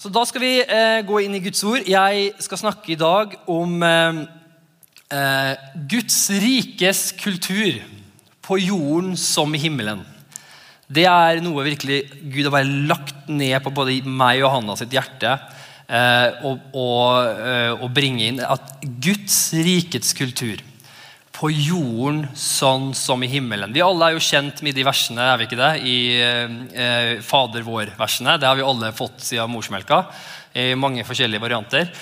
Så Da skal vi eh, gå inn i Guds ord. Jeg skal snakke i dag om eh, eh, Guds rikes kultur på jorden som i himmelen. Det er noe virkelig Gud har bare lagt ned på både meg og Hanna sitt hjerte. Eh, å bringe inn at Guds rikets kultur på jorden sånn som i himmelen. Vi alle er jo kjent med de versene, er vi ikke det? I eh, Fader vår-versene. Det har vi alle fått siden morsmelka i mange forskjellige varianter.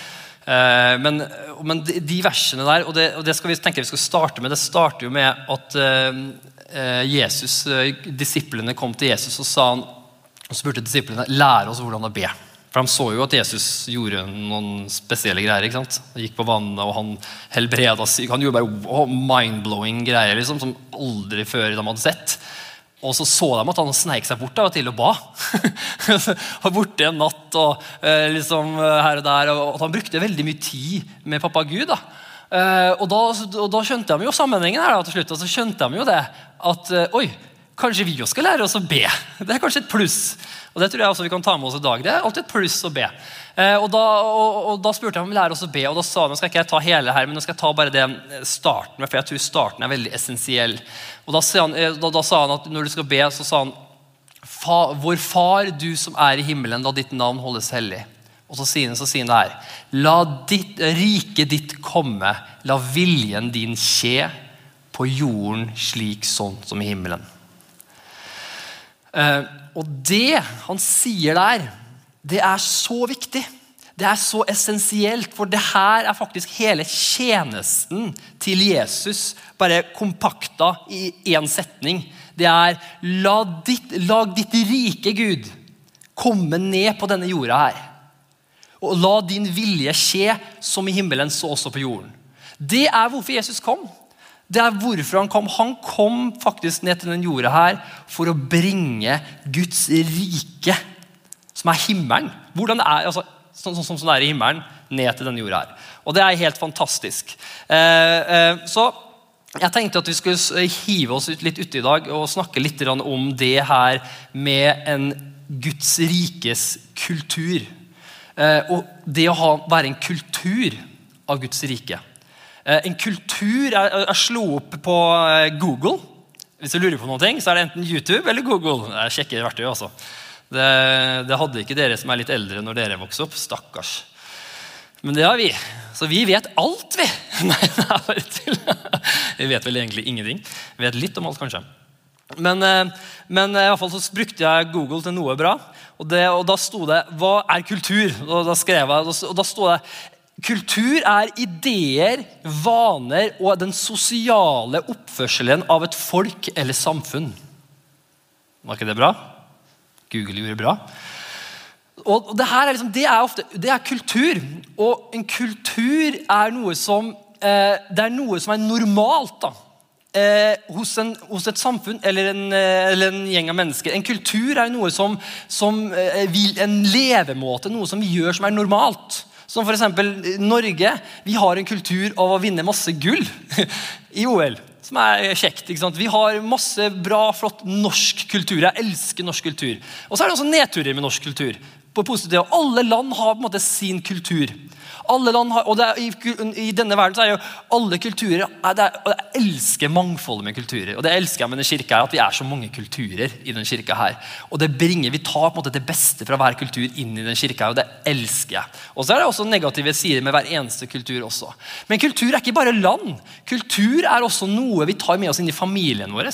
Eh, men, men de, versene der, og det, og det, skal vi tenke vi skal starte med, det starter jo med at eh, eh Jesus, eh, disiplene kom til Jesus og han, og spurte disiplene lære oss hvordan å be. For De så jo at Jesus gjorde noen spesielle greier. ikke sant? Han gikk på vannet, og han helbreda syke. Han gjorde bare mind-blowing greier liksom, som aldri før de hadde sett. Og så så de at han sneik seg bort og til og ba. var borte en natt og eh, liksom eh, her og der. Og at han brukte veldig mye tid med pappa Gud. da. Eh, og, da, og da skjønte de jo sammenhengen her da, til slutt. Og så skjønte de jo det at oi, kanskje vi også skal lære oss å be. Det er kanskje et pluss. Og det tror jeg også vi kan ta med oss i dag. Det er alltid et pluss å be. Eh, og, da, og, og da, spurte jeg om vi lærer oss å be, og da sa han, nå skal ikke jeg ta hele her, men nå skal jeg ta bare det starten for jeg tror starten er veldig essensiell. Og da eh, da, da sa han at når du skal be, så sa han Vår Far, du som er i himmelen, la ditt navn holdes hellig. Og så sier han, så sier han det her. La ditt, riket ditt komme, la viljen din skje på jorden slik sånn som i himmelen. Uh, og det han sier der, det er så viktig. Det er så essensielt, for det her er faktisk hele tjenesten til Jesus bare kompakta i én setning. Det er la ditt, lag ditt rike, Gud, komme ned på denne jorda her. Og la din vilje skje som i himmelen, så også på jorden. Det er hvorfor Jesus kom. Det er hvorfor han kom. Han kom faktisk ned til den jorda her for å bringe Guds rike, som er himmelen. Hvordan det er, altså, sånn som sånn, sånn, det er i himmelen, ned til denne jorda her. Og det er helt fantastisk. Eh, eh, så jeg tenkte at vi skulle hive oss ut litt ute i dag og snakke litt om det her med en Guds rikes kultur. Eh, og det å ha, være en kultur av Guds rike. Eh, en kultur Jeg slo opp på eh, Google. Hvis du lurer på noe, så er det enten YouTube eller Google. Jeg sjekker verktøy, også. Det, det, hadde ikke dere som er litt eldre når dere vokste opp. Stakkars. Men det har vi. Så vi vet alt, vi. Nei, det er bare til. Vi vet vel egentlig ingenting. Vi vet litt om alt, kanskje. Men, eh, men i hvert fall så brukte jeg Google til noe bra. Og, det, og da sto det 'Hva er kultur?' Og da skrev jeg, og da sto det Kultur er ideer, vaner og den sosiale oppførselen av et folk eller samfunn. Var ikke det bra? Google gjorde bra. Og det, er liksom, det, er ofte, det er kultur. Og en kultur er noe som, eh, det er noe som er normalt da, eh, hos, en, hos, et samfunn eller en, eh, eller en, gjeng av mennesker. En kultur er noe som, som eh, en levemåte, noe som vi gjør som er normalt. Som f.eks. Norge. Vi har en kultur av å vinne masse gull i OL. Som er kjekt. ikke sant? Vi har masse bra, flott norsk kultur. Jeg elsker norsk kultur. Og så er det også nedturer med norsk kultur. På positive. Alle land har på en måte sin kultur. Alle land har, og er, i, i, denne verden så er jo alle kulturer er, og Jeg elsker mangfoldet med kulturer. Og det elsker jeg med den kirka her, at vi er så mange kulturer i den kirka her. Og det bringer, Vi tar på en måte det beste fra hver kultur inn i den kirka her, og det elsker jeg. Og så er det også negative sider med hver eneste kultur også. Men kultur er ikke bare land. Kultur er også noe vi tar med oss inn i familien vår.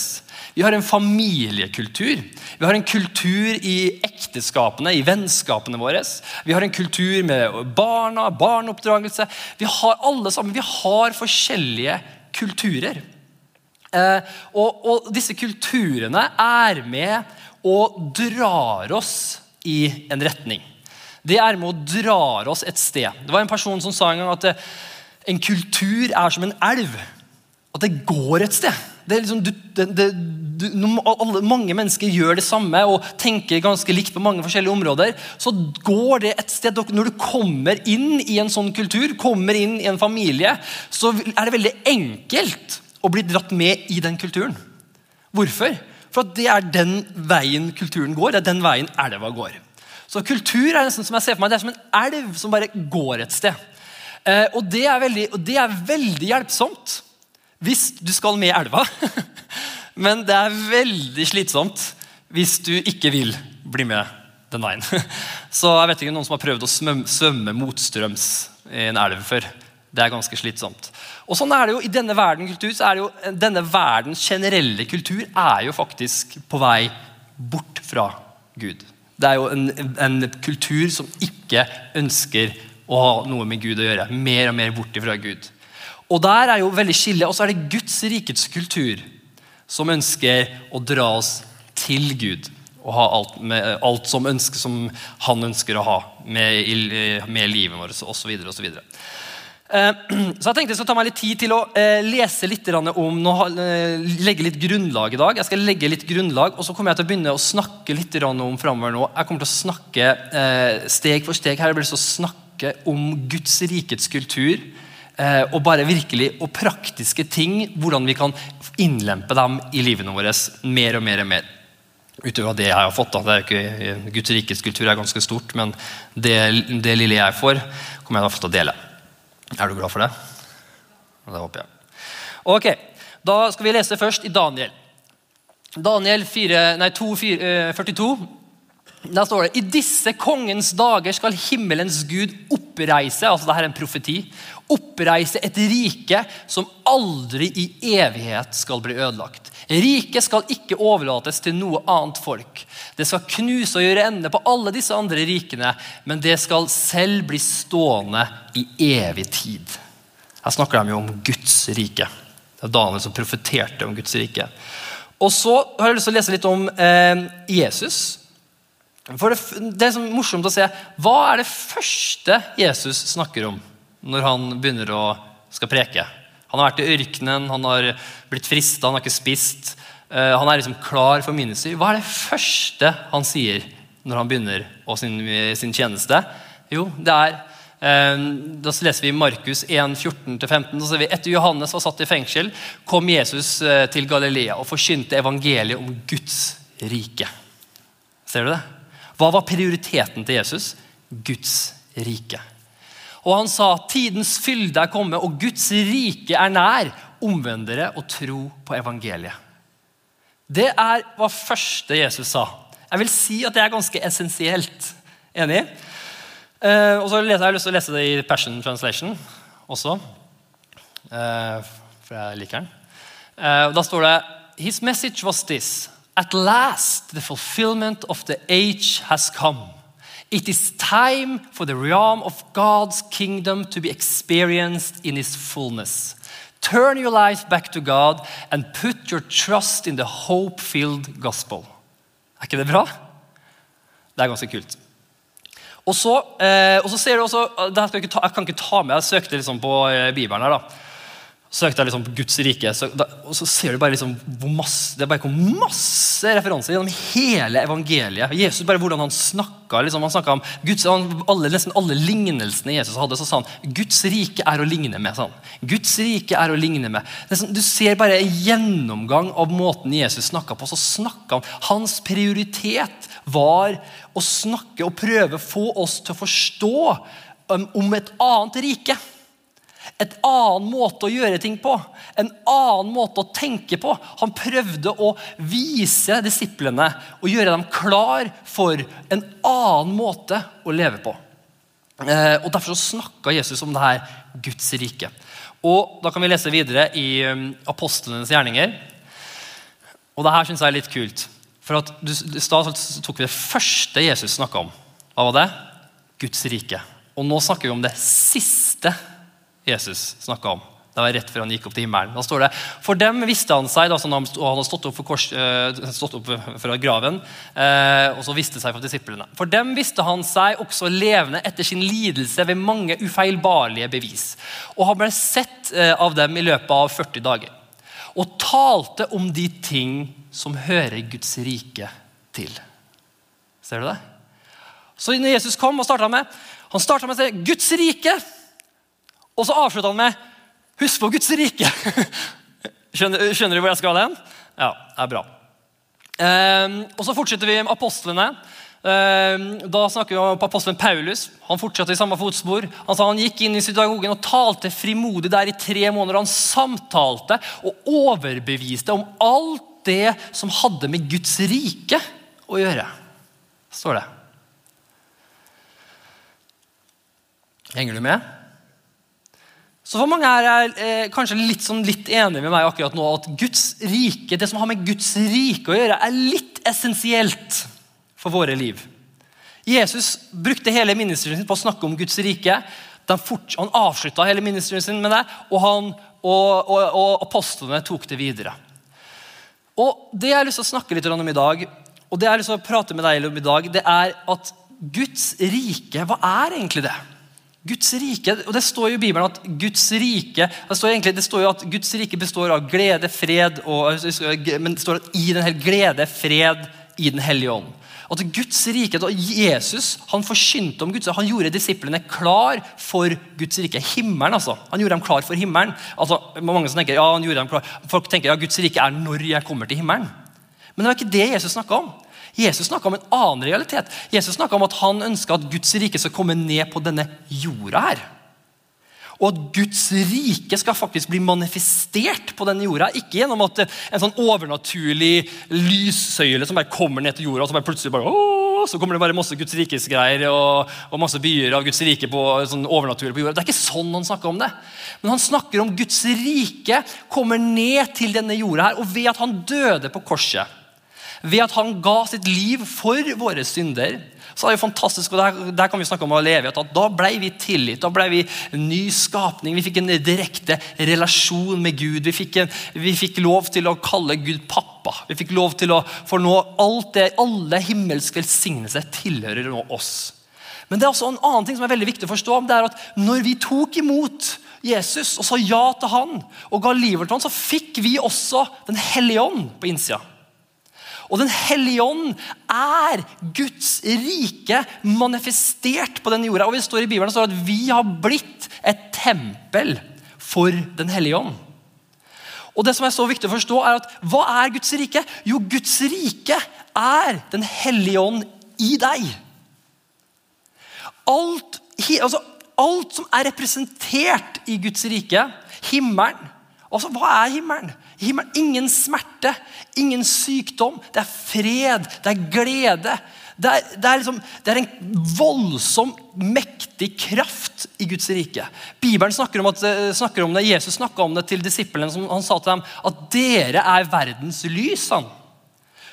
Vi har en familiekultur. Vi har en kultur i ekteskapene, i vennskapene våre. Vi har en kultur med barna, barneoppdragelse. Vi har alle sammen, vi har forskjellige kulturer. Eh, og, og, disse kulturene er med og drar oss i en retning. Det er med og drar oss et sted. Det var en person som sa en gang at eh, en kultur er som en elv. At det går et sted. Det er liksom, du, det, du, alle, mange mennesker gjør det samme og tenker ganske likt på mange forskjellige områder. Så går det et sted Når du kommer inn i en sånn kultur, kommer inn i en familie, så er det veldig enkelt å bli dratt med i den kulturen. Hvorfor? For det er den veien kulturen går. Det er den veien elva går. Så kultur er nesten som jeg ser for meg, det er som en elv som bare går et sted. Eh, og, det veldig, og, det er veldig, hjelpsomt hvis du skal med elva. Men det er veldig slitsomt hvis du ikke vil bli med den veien. Så jeg vet ikke noen som har prøvd å svømme motstrøms i en elv før. Det er ganske slitsomt. Og sånn er det jo I denne verden kultur, så er det jo, denne verdens generelle kultur er jo faktisk på vei bort fra Gud. Det er jo en, en kultur som ikke ønsker å ha noe med Gud å gjøre. Mer og mer bort fra Gud. Og der er jo veldig skille. Og så er det Guds rikets kultur som ønsker å dra oss til Gud. Og ha alt, med, alt som, ønsker, som han ønsker å ha med, med livet vårt osv. videre, og så jeg tenkte jeg skal ta meg litt tid til å eh, lese litt om eh, legge litt grunnlag i dag. Jeg skal legge litt grunnlag, og så kommer jeg til å begynne å snakke litt om fremover nå. Jeg kommer til å snakke steg for steg her. blir det så snakke om Guds rikets kultur. Og bare virkelig, og praktiske ting. Hvordan vi kan innlempe dem i livene våre mer og mer og mer. Utover det jeg har fått. Da. Guds rikets kultur er ganske stort, men det, det lille jeg får, kommer jeg til å dele. Er du glad for det? Det håper jeg. Ok, Da skal vi lese først i Daniel. Daniel 4, nei, 2, 4, 42. Der står det I disse kongens dager skal himmelens Gud oppreise altså dette er en profeti, oppreise et rike som aldri i evighet skal bli ødelagt. Riket skal ikke overlates til noe annet folk. Det skal knuse og gjøre ende på alle disse andre rikene, men det skal selv bli stående i evig tid. Her snakker de jo om Guds rike. Det er Daniel som profeterte om Guds rike. Og så har jeg lyst til å lese litt om eh, Jesus. For det, det er sånn morsomt å se Hva er det første Jesus snakker om når han begynner å skal preke? Han har vært i ørkenen, han har blitt frista, han har ikke spist. Uh, han er liksom klar for minnestyr. Hva er det første han sier når han begynner sin, sin, tjeneste? Jo, det er uh, Da leser vi Markus 1, 14-15. så ser vi Etter Johannes var satt i fengsel, kom Jesus uh, til Galilea og forkynte evangeliet om Guds rike. Ser du det? Hva var prioriteten til Jesus? Guds rike. Og han sa, 'Tidens fylde er kommet, og Guds rike er nær.' Omvend dere og tro på evangeliet. Det er hva første Jesus sa. Jeg vil si at det er ganske essensielt. Enig? Eh, og så har jeg lyst til å lese det i Passion Translation også. Eh, for jeg liker den. Eh, da står det His message was this. At last the fulfillment of the age has come. It is time for the realm of God's kingdom to be experienced in its fullness. Turn your life back to God and put your trust in the hope-filled gospel. Er ikke det bra? Det er ganske kult. Og så, eh, og så ser du også, jeg, ta, jeg, kan ikke ta med, jeg søkte liksom på eh, Bibelen her. da søkte jeg liksom på Guds rike, så, da, og så ser du bare liksom hvor masse, det bare kom masse referanser gjennom hele evangeliet. Jesus, bare Hvordan han snakka. Liksom, han snakka om Guds, alle, Nesten alle lignelsene Jesus hadde, så sa han Guds rike er å ligne med. Sånn. Guds rike er å ligne med. Nesten, du ser bare en gjennomgang av måten Jesus snakka på. så snakka han, Hans prioritet var å snakke og prøve å få oss til å forstå um, om et annet rike et annen måte å gjøre ting på. En annen måte å tenke på. Han prøvde å vise disiplene og gjøre dem klar for en annen måte å leve på. Eh, og Derfor så snakka Jesus om det her Guds rike. Og Da kan vi lese videre i um, apostlenes gjerninger. Og det her syns jeg er litt kult. For at I stad tok vi det første Jesus snakka om. Hva var det? Guds rike. Og nå snakker vi om det siste Jesus snakka om. Det var rett før han gikk opp til himmelen. Da står det, For dem visste han seg, da, han hadde stått opp, kors, eh, stått opp fra graven, eh, og så visste seg for disiplene. For dem visste han seg også levende etter sin lidelse ved mange ufeilbarlige bevis. Og han ble sett eh, av dem i løpet av 40 dager. Og talte om de ting som hører Guds rike til. Ser du det? Så når Jesus kom, og starta med? Han starta med å si Guds rike. Og så avslutter han med 'Husk på Guds rike'. skjønner, skjønner, du hvor jeg skal hen? Ja, det er bra. Um, og Så fortsetter vi med apostlene. Um, da snakker vi om apostelen Paulus. Han fortsatte i samme fotspor. Han sa han gikk inn i synagogen og talte frimodig der i tre måneder. Han samtalte og overbeviste om alt det som hadde med Guds rike å gjøre, står det. Henger du med? Så for mange er eh, kanskje litt, sånn, litt enig med meg akkurat nå at Guds rike, det som har med Guds rike å gjøre, er litt essensielt for våre liv. Jesus brukte hele ministeren sin på å snakke om Guds rike. Fort, han avslutta hele ministeren sin med det, og, han, og, og, og apostlene tok det videre. Og Det jeg har lyst til å snakke litt om i dag, og det jeg har lyst til å prate med deg om i dag, det er at Guds rike, hva er egentlig det? Guds rike, og Det står jo i Bibelen at Guds rike det står, egentlig, det står jo at Guds rike består av glede, fred og, Men det står at i den glede, fred i Den hellige ånd. At Guds rike, Jesus han forkynte om Guds han gjorde disiplene klar for Guds rike. Himmelen, altså. Han gjorde dem klar for himmelen. Altså, mange som tenker, ja, han gjorde dem klar. Folk tenker ja, Guds rike er når jeg kommer til himmelen. Men det var ikke det Jesus snakka om. Jesus snakka om en annen realitet. Jesus snakka om at han ønska at Guds rike skal komme ned på denne jorda. her. Og at Guds rike skal faktisk bli manifestert på denne jorda. Ikke gjennom at en sånn overnaturlig lyssøyle som bare kommer ned til jorda, og så bare plutselig bare, åh, så kommer det bare masse Guds rikes-greier og, og, masse byer av Guds rike på, sånn overnaturlig på jorda. Det er ikke sånn han snakker om det. Men han snakker om Guds rike kommer ned til denne jorda her, og ved at han døde på korset ved at han ga sitt liv for våre synder, så er det jo fantastisk, og der, der, kan vi snakke om å leve at Da ble vi tillit, da ble vi ny skapning. Vi fikk en direkte relasjon med Gud. Vi fikk, en, vi fikk lov til å kalle Gud pappa. Vi fikk lov til å For nå alt det, alle himmelske velsignelser tilhører nå oss. Men det er også en annen ting som er veldig viktig å forstå. det er at Når vi tok imot Jesus og sa ja til han og ga livet til han, så fikk vi også Den hellige ånd på innsida. Og Den hellige ånd er Guds rike manifestert på denne jorda. Og vi står i Bibelen står at vi har blitt et tempel for Den hellige ånd. Og det som er så viktig å forstå er at Hva er Guds rike? Jo, Guds rike er Den hellige ånd i deg. Alt, altså, alt som er representert i Guds rike, himmelen Altså, Hva er himmelen? Himmelen? Ingen smerte, ingen sykdom. Det er fred, det er glede. Det er, det, er liksom, det er, en voldsom, mektig kraft i Guds rike. Bibelen snakker om, at, eh, snakker om det, Jesus snakka om det til disiplene. Som han sa til dem at dere er verdens lys. Han.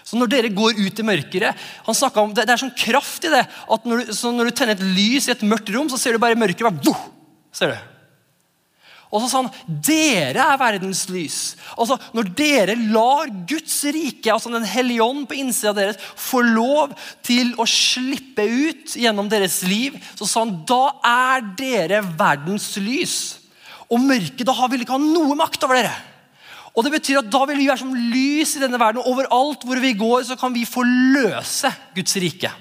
Så når dere går ut i mørket han om, Det, det er sånn kraft i det. at når du, når du tenner et lys i et mørkt rom, så ser du bare mørket. Bare, ser du. Og så sa han dere er verdens lys. Altså, Når dere lar Guds rike, altså Den hellige ånd på innsida deres, få lov til å slippe ut gjennom deres liv, så sa han da er dere verdens lys. Og mørket da vil ikke ha noe makt over dere. Og det betyr at Da vil vi være som lys i denne verden. Overalt hvor vi går, så kan vi forløse Guds rike.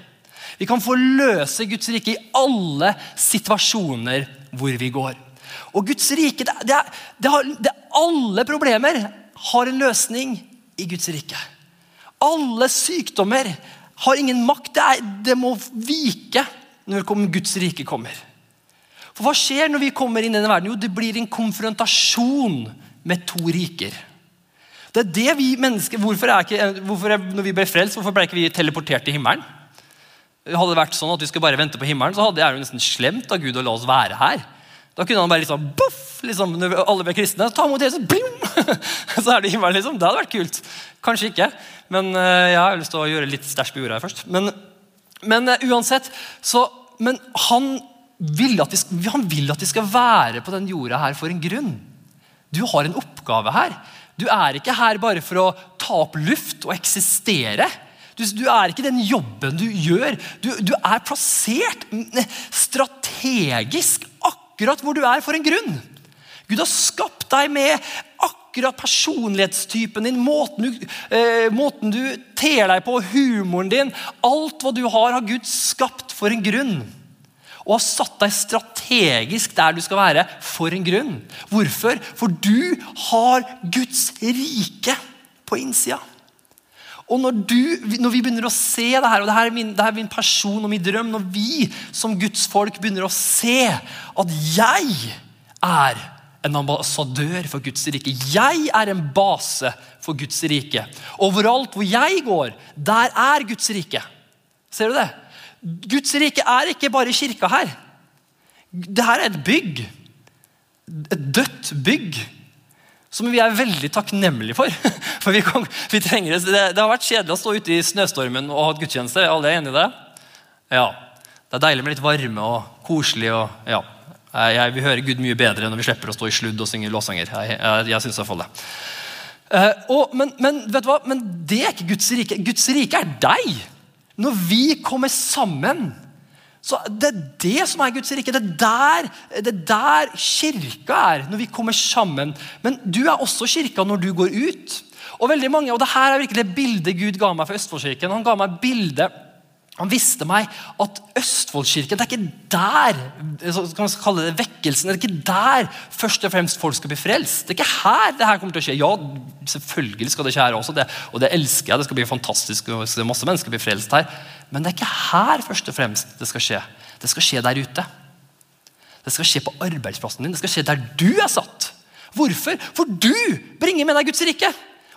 Vi kan forløse Guds rike i alle situasjoner hvor vi går. Og Guds rike det, det, det har, det, Alle problemer har en løsning i Guds rike. Alle sykdommer har ingen makt. Det, er, det må vike når Guds rike kommer. For Hva skjer når vi kommer inn i denne verden? Jo, Det blir en konfrontasjon med to riker. Det er det vi mennesker, hvorfor, er ikke, hvorfor er, Når vi ble frelst, hvorfor ble ikke vi teleportert til himmelen? Hadde det vært sånn at vi skulle bare vente på himmelen, så hadde jeg jo nesten slemt av Gud å la oss være her. Da kunne han bare liksom, boff, liksom når alle ble kristne. Ta imot Jesus, blim! Så er det himmelen, liksom. Det hadde vært kult. Kanskje ikke, men uh, jeg har lyst til å gjøre litt stæsj på jorda her først. Men, men uh, uansett, så, men han vil, at vi, han vil at vi skal være på den jorda her for en grunn. Du har en oppgave her. Du er ikke her bare for å ta opp luft og eksistere. Du, du, er ikke den jobben du gjør. Du, du er plassert strategisk akkurat hvor du er, for en grunn. Gud har skapt deg med akkurat personlighetstypen din, måten du, eh, måten du ter deg på, humoren din. Alt hva du har, har Gud skapt for en grunn. Og har satt deg strategisk der du skal være, for en grunn. Hvorfor? For du har Guds rike på innsida. Og når, du, når vi begynner å se det her, og det her, er min, det her er min person og min drøm Når vi som Guds folk begynner å se at jeg er en ambassadør for Guds rike. Jeg er en base for Guds rike. Overalt hvor jeg går, der er Guds rike. Ser du det? Guds rike er ikke bare kirka her. Dette er et bygg. Et dødt bygg. Som vi er veldig takknemlige for. For vi, kom, vi trenger det. det. har vært kjedelig å stå ute i snøstormen og ha gudstjeneste. Alle er enig i det? Ja. Det er deilig med litt varme og koselig. og ja. Jeg vil høre Gud mye bedre når vi slipper å stå i sludd og synge låssanger. Jeg, jeg, jeg synes det. Uh, og, men, men, vet du hva? men det er ikke Guds rike. Guds rike er deg. Når vi kommer sammen så Det er det som er Guds rike. Det er der, det er der kirka er når vi kommer sammen. Men du er også kirka når du går ut. Og veldig mange, og det her er virkelig det bildet Gud ga meg for Østfoldkirken. Han ga meg bildet han viste meg at Østfoldkirken det er ikke der kan man kalle det vekkelsen, det er ikke der først og fremst folk skal bli frelst. Det er ikke her det her kommer til å skje. Ja, selvfølgelig skal det skje her også, det, og det elsker jeg. Det skal bli fantastisk, og masse mennesker blir frelst her. Men det er ikke her først og fremst det skal skje. Det skal skje der ute. Det skal skje på arbeidsplassen din. Det skal skje der du er satt. Hvorfor? For du bringer med deg Guds rike.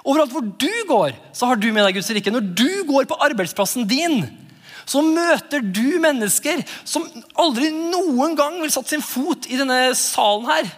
Overalt hvor du går, så har du med deg Guds rike. Når du går på arbeidsplassen din, så møter du mennesker som aldri noen gang vil satt sin fot i denne salen her.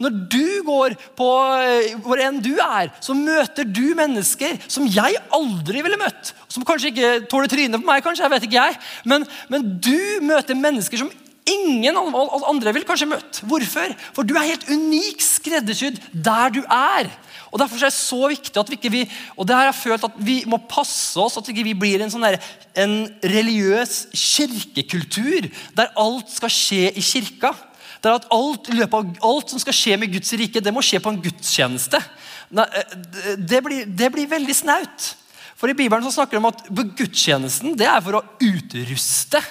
Når du går på eh, hvor enn du er, så møter du mennesker som jeg aldri ville møtt. Som kanskje ikke tåler trynet på meg, kanskje, jeg vet ikke jeg. Men, men du møter mennesker som ingen andre vil kanskje møtt. Hvorfor? For du er helt unik skreddersydd der du er. Og Derfor er det så viktig at vi ikke vi, og det her har jeg følt at vi må passe oss at vi ikke blir en, sånn der, en religiøs kirkekultur der alt skal skje i kirka. Der at alt, av, alt som skal skje med Guds rike, det må skje på en gudstjeneste. Eh, det blir, det blir veldig snaut. For I Bibelen så snakker de om at gudstjenesten det er for å utruste.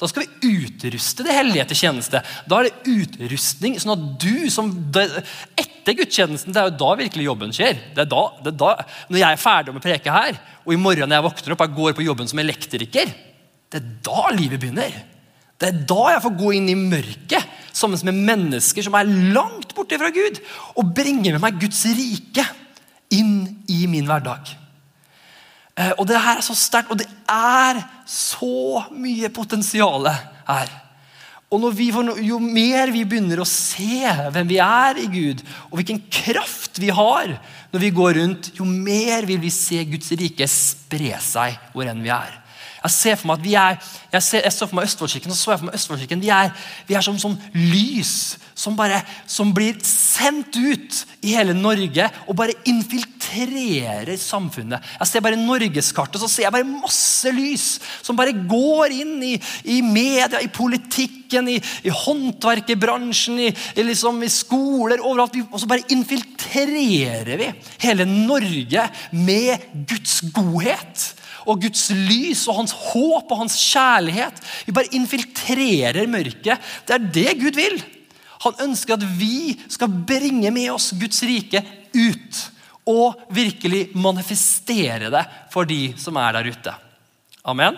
Da skal vi utruste det hellige til tjeneste. Da er det utrustning. sånn at du som, Etter gudstjenesten det er jo da virkelig jobben skjer. Det er da, det er da, Når jeg er ferdig med å preke her, og i morgen når jeg våkner opp og går på jobben som elektriker, det er da livet begynner. Det er da jeg får gå inn i mørket sammen med mennesker som er langt borte fra Gud, og bringe med meg Guds rike inn i min hverdag. Eh, og det her er så sterkt, og det er så mye potensial her. Og vi, Jo mer vi begynner å se hvem vi er i Gud, og hvilken kraft vi har når vi går rundt, jo mer vil vi se Guds rike spre seg hvor enn vi er. Jeg ser for meg at vi er, jeg, ser, jeg så for meg Østfoldkirken, og så jeg for meg Østfoldkirken, vi er, vi er som, som lys som, bare, som blir sendt ut i hele Norge og bare infiltrerer samfunnet. Jeg ser bare norgeskartet, så ser jeg bare masse lys som bare går inn i, i media, i politikken, i, i håndverkerbransjen, i, i, liksom, i skoler, overalt. Og så bare infiltrerer vi hele Norge med Guds godhet og Guds lys og hans håp og hans kjærlighet. Vi bare infiltrerer mørket. Det er det Gud vil. Han ønsker at vi skal bringe med oss Guds rike ut. Og virkelig manifestere det for de som er der ute. Amen.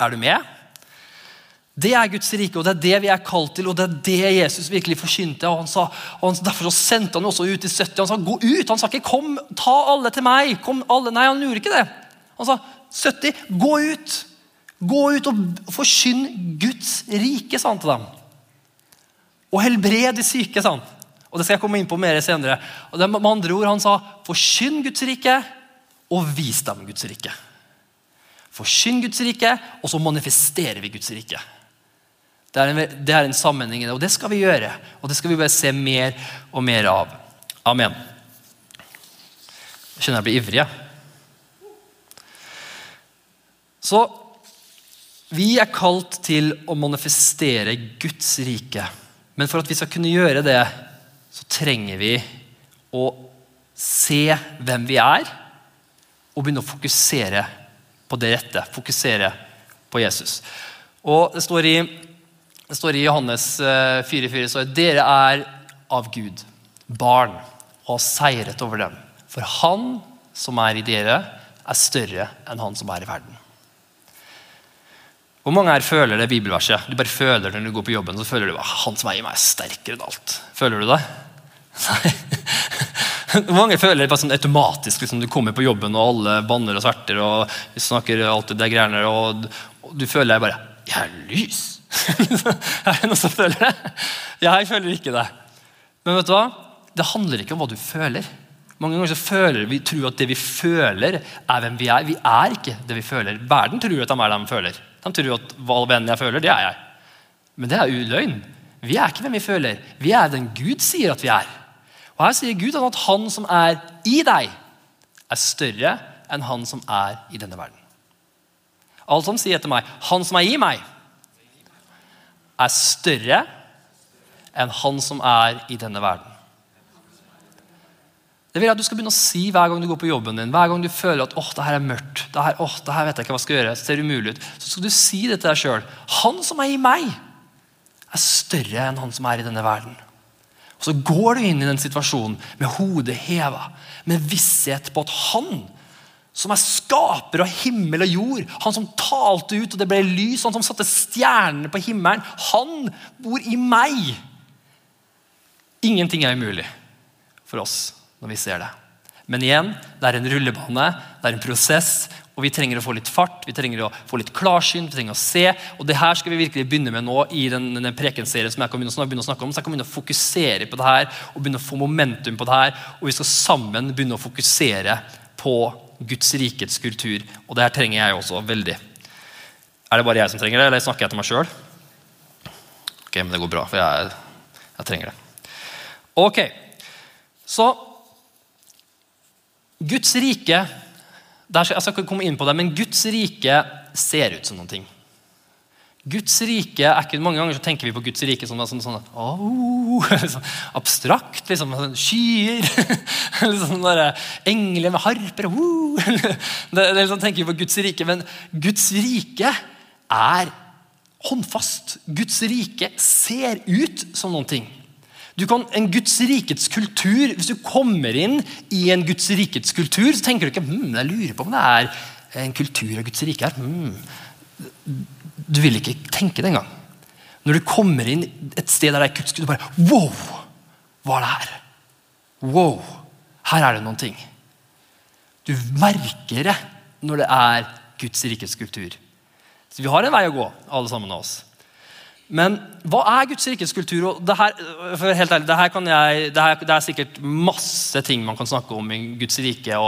Er du med? Det er Guds rike, og det er det vi er kalt til, og det er det Jesus virkelig forkynte. og, han sa, og Derfor så sendte han også ut i 70. Han sa gå ut. Han sa ikke 'kom, ta alle til meg'. Kom alle. Nei, han gjorde ikke det. Han sa 70, gå ut. Gå ut og forkynn Guds rike, sa han til dem. Og helbred de syke, sa han. Og Det skal jeg komme inn på mer senere. Og det med andre ord, Han sa forkynn Guds rike og vis dem Guds rike. Forkynn Guds rike, og så manifesterer vi Guds rike. Det er, en, det er en sammenheng i det, og det skal vi gjøre. Og det skal vi bare se mer og mer av. Amen. Jeg kjenner jeg blir ivrig. Så vi er kalt til å manifestere Guds rike. Men for at vi skal kunne gjøre det, så trenger vi å se hvem vi er, og begynne å fokusere på det rette. Fokusere på Jesus. Og Det står i, det står i Johannes 4,4 så at dere er av Gud, barn, og har seiret over dem. For Han som er i dere, er større enn han som er i verden. Hvor mange her føler det bibelverset? Du bare føler det når du går på jobben. så føler du at vei som er i meg, er sterkere enn alt. Føler du det? Nei. Mange føler det bare sånn automatisk. Liksom, du kommer på jobben, og alle banner og sverter og snakker alltid det greiene, og, og du føler bare Jeg er lys! er det noen som føler det? Jeg føler ikke det. Men vet du hva? det handler ikke om hva du føler. Mange ganger så føler vi tror at det vi føler, er hvem vi er. Vi er ikke det vi føler. Verden tror at de er det de føler. De tror at hva venn jeg føler, det er jeg. Men det er uløgn. Vi er ikke hvem vi føler. Vi er den Gud sier at vi er. Og Her sier Gud at han som er i deg, er større enn han som er i denne verden. Alt som sier etter meg, han som er i meg, er større enn han som er i denne verden. Det vil jeg at du skal begynne å si hver gang du går på jobben din. Hver gang du føler at åh, det her er mørkt, det her, åh, det her vet jeg ikke hva jeg skal gjøre, det ser umulig ut. Så skal du si det til deg sjøl. Han som er i meg, er større enn han som er i denne verden. Og Så går du inn i den situasjonen med hodet heva, med visshet på at han som er skaper av himmel og jord, han som talte ut og det ble lys, han som satte stjernene på himmelen, han bor i meg. Ingenting er umulig for oss når vi ser det. Men igjen, det er en rullebane, det er en prosess, og vi trenger å få litt fart, vi trenger å få litt klarsyn, vi trenger å se. Og det her skal vi virkelig begynne med nå i den, den som jeg kan begynne å snakke om. Så jeg kan begynne å fokusere på det her og begynne å få momentum på det her. Og vi skal sammen begynne å fokusere på Guds rikets kultur. Og det her trenger jeg også veldig. Er det bare jeg som trenger det, eller snakker jeg til meg sjøl? Ok, men det går bra, for jeg, jeg trenger det. Ok, så Guds rike Jeg skal ikke komme inn på det, men Guds rike ser ut som noen ting. Guds rike er ikke, Mange ganger så tenker vi på Guds rike som sånn, sånn, oh, sånn abstrakt. liksom, sånn, Skyer. sånn der, Engler med harper. Oh, det, det, sånn, tenker vi på Guds rike, Men Guds rike er håndfast. Guds rike ser ut som noen ting. Du kan, en Guds rikets kultur, Hvis du kommer inn i en Guds rikets kultur, så tenker du ikke hm, jeg lurer på om det er en kultur av Guds rike her. Hmm. Du vil ikke tenke det engang. Når du kommer inn et sted der det er Guds kultur, du bare Wow! Hva er det her? Wow! Her er det noen ting. Du merker det når det er Guds rikets kultur. Så vi har en vei å gå, alle sammen av oss. Men hva er Guds rikes kultur? Og det, her, for helt ærlig, det, her jeg, det, her, det, er sikkert masse ting man kan snakke om i Guds rike.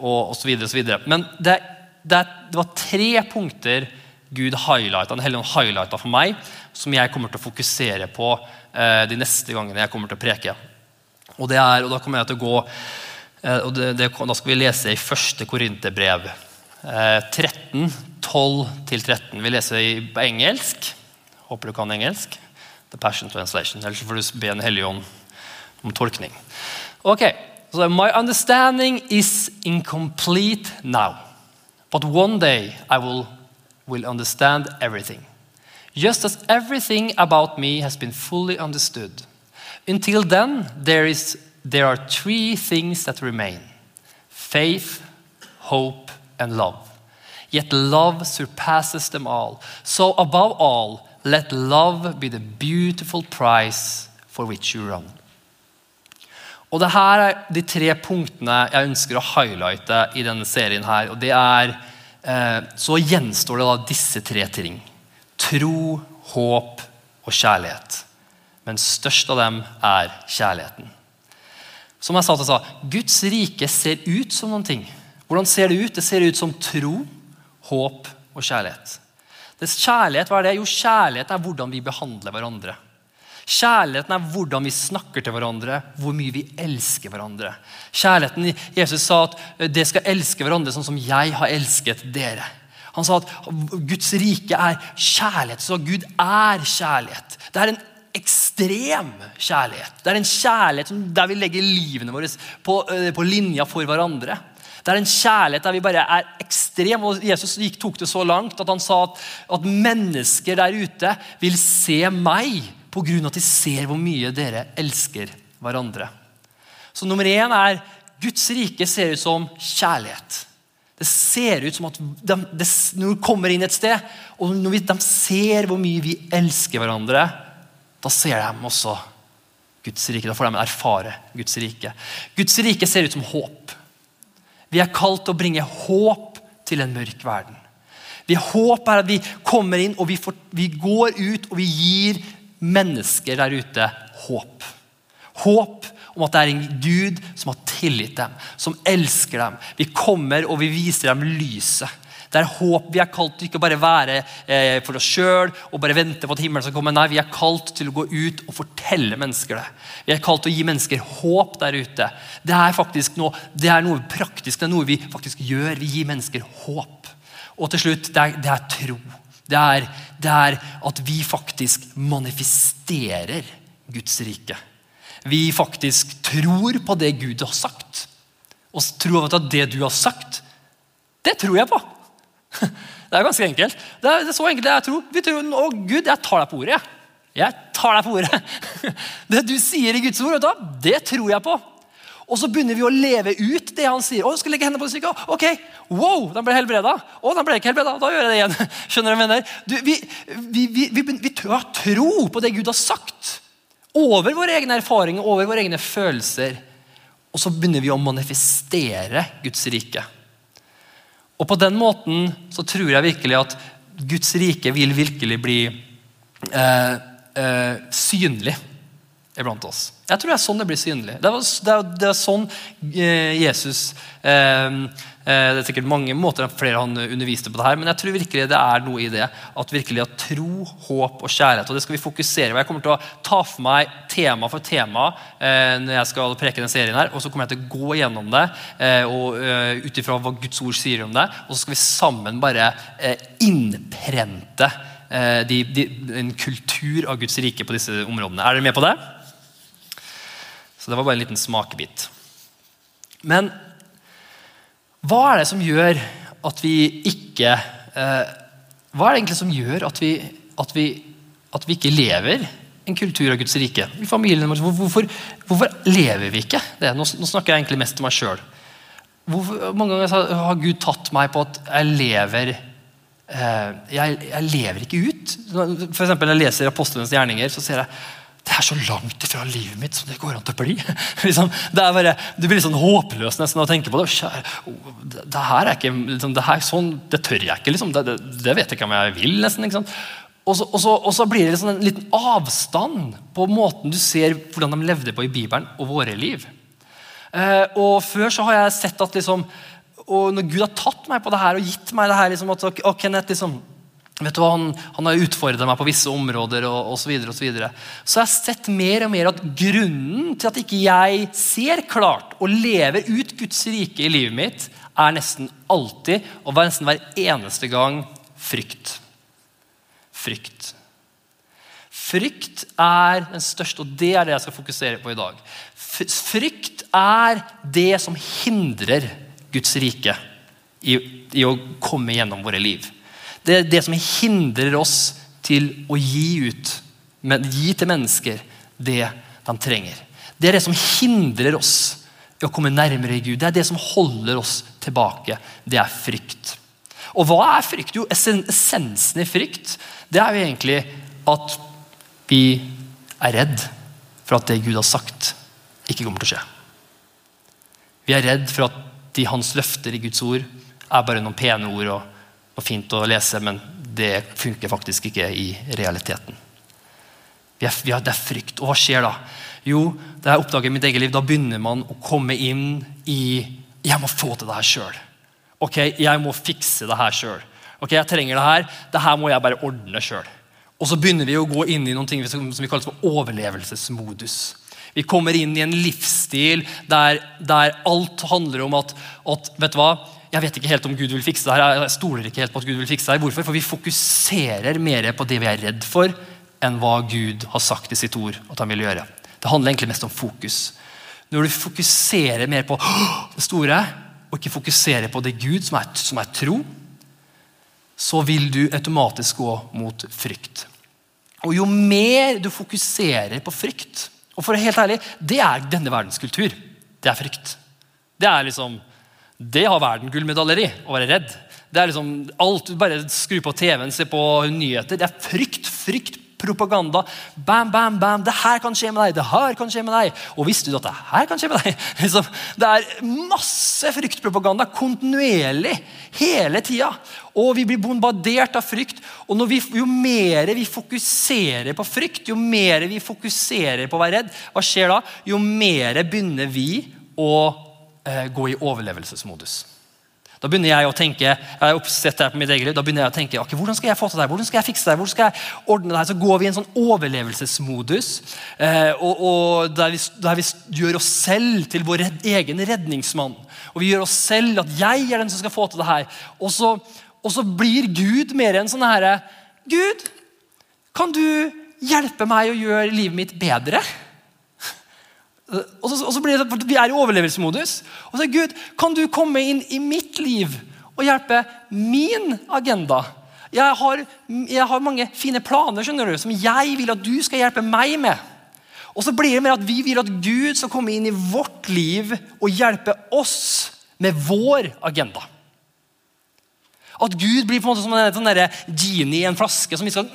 og, videre. Men det, det, var tre punkter Gud highlighta, for meg, som jeg kommer til å fokusere på eh, de neste gangene jeg kommer til å preke. Og, er, og Da kommer jeg til å gå eh, og Da skal vi lese i første Korinterbrev eh, 13, 12-13. Vi leser på engelsk. Håper du kan engelsk. The Passion Translation. Ellers får du be En hellige ånd om tolkning. Ok, so My understanding is incomplete now. But one day I will, will understand everything. Just as everything about me has been fully understood. Until then, there, is, there are three things that remain faith, hope, and love. Yet love surpasses them all. So, above all, Let love be the beautiful price for which you run. Og det her er de tre punktene jeg ønsker å highlighte i denne serien. her, og det er, eh, Så gjenstår det da disse tre ting. Tro, håp og kjærlighet. Men størst av dem er kjærligheten. Som jeg sa til sa, Guds rike ser ut som noen ting. Hvordan ser det ut? Det ser ut som tro, håp og kjærlighet. Dess kjærlighet, hva er det? Jo, kjærlighet er hvordan vi behandler hverandre. Kjærligheten er hvordan vi snakker til hverandre, hvor mye vi elsker hverandre. Kjærligheten, Jesus sa at dere det skal elske hverandre sånn som jeg har elsket dere. Han sa at Guds rike er kjærlighet, så Gud er kjærlighet. Det er en ekstrem kjærlighet. Det er en kjærlighet der vi legger livene våre på, eh, på linja for hverandre. Det er en kjærlighet der vi bare er ekstrem. og Jesus gikk, tok det så langt at han sa at, at mennesker der ute vil se meg pga. at de ser hvor mye dere elsker hverandre. Så nummer én er Guds rike ser ut som kjærlighet. Det ser ut som at de, de, når du kommer inn et sted, og når de ser hvor mye vi elsker hverandre, da ser de også Guds rike. Da får de erfare Guds rike. Guds rike ser ut som håp. Vi er kalt til å bringe håp til en mørk verden. Vi håper at vi kommer inn og vi, får, vi går ut og vi gir mennesker der ute håp. Håp om at det er en Gud som har tilgitt dem, som elsker dem. Vi kommer og vi viser dem lyset. Det er håp. Vi er kalt til ikke bare være eh, for oss sjøl og bare vente på at himmelen skal komme. Nei, vi er kalt til å gå ut og fortelle mennesker det. Vi er kalt til å gi mennesker håp der ute. Det er faktisk noe, det er noe praktisk, det er noe vi faktisk gjør. Vi gir mennesker håp. Og til slutt, det er, det er tro. Det er, det er at vi faktisk manifesterer Guds rike vi faktisk tror på det Gud har sagt. Og tror at det du har sagt, det tror jeg på. Det er ganske enkelt. Det er, så enkelt det tror. Vi tror, Å Gud, jeg tar deg på ordet. Jeg, tar deg på ordet. Det du sier i Guds ord, det tror jeg på. Og så begynner vi å leve ut det han sier. Å, skal legge hendene på syke. Ok, wow, den ble helbreda. Å, den ble ikke helbreda. Da gjør jeg det igjen. Skjønner du, mener? Du, vi, vi, vi, vi, vi har tro på det Gud har sagt over våre egne erfaringer, over våre egne følelser. Og så begynner vi å manifestere Guds rike. Og på den måten så tror jeg virkelig at Guds rike vil virkelig bli eh, eh, synlig iblant oss. Jeg tror det er sånn det blir synlig. Det er, det er, det er sånn eh, Jesus eh, det er sikkert mange måter flere han underviste på det her, men jeg tror virkelig det er noe i det. At virkelig at tro, håp og kjærlighet. og Det skal vi fokusere på. Jeg kommer til å ta for meg tema for tema eh, når jeg skal preke denne serien. her, og Så kommer jeg til å gå gjennom det eh, og eh, ut ifra hva Guds ord sier om det. Og så skal vi sammen bare eh, innprente eh, de, de, en kultur av Guds rike på disse områdene. Er dere med på det? Så det var bare en liten smakebit. Men hva er det som gjør at vi ikke eh, Hva er det egentlig som gjør at vi, at vi, at vi ikke lever en kultur av Guds rike? I familien vår, hvorfor, hvorfor, lever vi ikke det? Nå, nå, snakker jeg egentlig mest til meg sjøl. Mange ganger har Gud tatt meg på at jeg lever eh, jeg, jeg, lever ikke ut. For eksempel, når jeg leser apostlenes gjerninger, så ser jeg det er så langt ifra livet mitt som det går an til å bli. liksom, det, er bare, du blir litt sånn håpløs nesten å tenke på det. Kjære, oh, det, det, her er ikke, liksom, det, her, sånn, det tør jeg ikke. Liksom. Det, det, vet jeg ikke om jeg vil. nesten. Og så, og, så, og så, blir det liksom en liten avstand på måten du ser hvordan de levde på i Bibelen og våre liv. Eh, og Før så har jeg sett at liksom, og når Gud har tatt meg på det her og gitt meg det her liksom, at, og Kenneth, liksom, Vet du hva, Han, han har utfordret meg på visse områder. og, og Så, videre, og så, videre. så jeg har sett mer og mer at grunnen til at ikke jeg ser klart og lever ut Guds rike i livet mitt, er nesten alltid og nesten hver eneste gang frykt. Frykt. Frykt er den største, og det er det jeg skal fokusere på i dag. Frykt er det som hindrer Guds rike i, i å komme gjennom våre liv. Det er det som hindrer oss til å gi ut, gi til mennesker det de trenger. Det er det som hindrer oss i å komme nærmere Gud. Det er det som holder oss tilbake. Det er frykt. Og hva er frykt? Jo, essensen i frykt det er jo egentlig at vi er redd for at det Gud har sagt, ikke kommer til å skje. Vi er redd for at de hans løfter i Guds ord er bare noen pene ord. og og fint å lese, men det funker faktisk ikke i realiteten. Vi er, vi er, det er frykt. Og hva skjer da? Jo, da jeg oppdager mitt eget liv, da begynner man å komme inn i Jeg må få til det her sjøl. Ok, jeg må fikse det her sjøl. Ok, jeg trenger det her. Det her må jeg bare ordne sjøl. Og så begynner vi å gå inn i noen ting som vi kaller for overlevelsesmodus. Vi kommer inn i en livsstil der, der alt handler om at, at vet du hva, jeg vet ikke helt om Gud vil fikse det her. Jeg stoler ikke helt på at Gud vil fikse det her. Hvorfor? For vi fokuserer mer på det vi er redd for, enn hva Gud har sagt i sitt ord at han vil gjøre. Det handler egentlig mest om fokus. Når du fokuserer mer på det store, og ikke fokuserer på det Gud som er, som er tro, så vil du automatisk gå mot frykt. Og jo mer du fokuserer på frykt Og for å være helt ærlig, det er denne verdens kultur. Det er frykt. Det er liksom Det har verden gullmedaljer i, å være redd. Det er liksom alt, Bare skru på TV-en, se på nyheter. Det er frykt, frykt, propaganda. Bam, bam, bam. Det her kan skje med deg. Det her kan skje med deg. Og visste du at det her kan skje med deg? Liksom, det er masse fryktpropaganda kontinuerlig hele tida. Og vi blir bombardert av frykt. Og vi, jo mer vi fokuserer på frykt, jo mer vi fokuserer på å være redd, hva skjer da? Jo mer begynner vi å gå i overlevelsesmodus. Da begynner jeg å tenke jeg er oppsett her på mitt eget liv, da begynner jeg å tenke, okay, hvordan skal jeg få til det her? Hvordan skal jeg fikse det her? Hvordan skal jeg ordne det her? Så går vi i en sånn overlevelsesmodus eh, og, og der, vi, der, vi, gjør oss selv til vår redd, egen redningsmann. Og vi gjør oss selv at jeg er den som skal få til det her. Og så, og så blir Gud mer enn sånn herre Gud, kan du hjelpe meg å gjøre livet mitt bedre? Og så, og så blir det, Vi er i overlevelsesmodus. Og så Gud, kan du komme inn i mitt liv og hjelpe min agenda? Jeg har, jeg har mange fine planer skjønner du, som jeg vil at du skal hjelpe meg med. Og så blir det mer at vi vil at Gud skal komme inn i vårt liv og hjelpe oss med vår agenda. At Gud blir på en måte som en sånn genie i en flaske som vi skal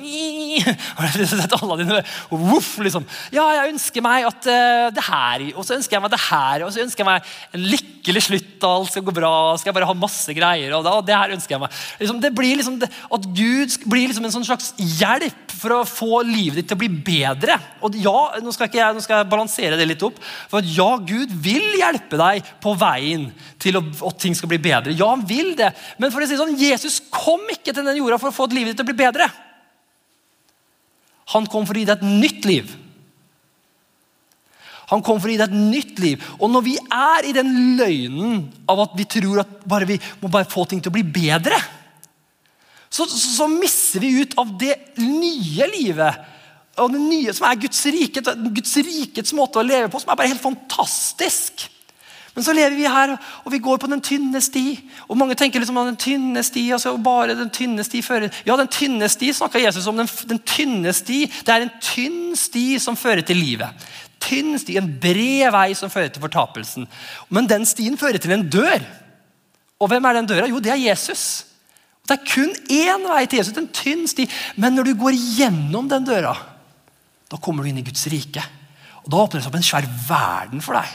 Voff, liksom. Ja, jeg ønsker meg at uh, det her, og så ønsker jeg meg det her, og så ønsker jeg meg en lykkelig slutt, og alt skal gå bra, skal jeg bare ha masse greier. og, da, og det her ønsker jeg meg. Liksom, det blir liksom, At Gud blir liksom en sånn slags hjelp for å få livet ditt til å bli bedre. Og ja, Nå skal, jeg, nå skal jeg balansere det litt opp. For ja, Gud vil hjelpe deg på veien til at ting skal bli bedre. Ja, han vil det. Men for å si sånn, Jesus kom ikke til den jorda for å få livet ditt til å bli bedre. Han kom for å gi deg et nytt liv. Han kom for å gi deg et nytt liv. Og når vi er i den løgnen av at vi tror at bare vi må bare få ting til å bli bedre, så, så, så misser vi ut av det nye livet. Og det nye som er Guds rike, Guds rikets måte å leve på, som er bare helt fantastisk. Men så lever vi her, og vi går på den tynne sti. Og Mange tenker liksom den tynne sti, altså bare den tynne sti fører Ja, den tynne sti snakker Jesus om. Den, den tynne sti, Det er en tynn sti som fører til livet. Tynn sti, En bred vei som fører til fortapelsen. Men den stien fører til en dør. Og hvem er den døra? Jo, det er Jesus. Det er kun én vei til Jesus, en tynn sti. Men når du går gjennom den døra, da kommer du inn i Guds rike. Og Da åpner det seg opp en svær verden for deg.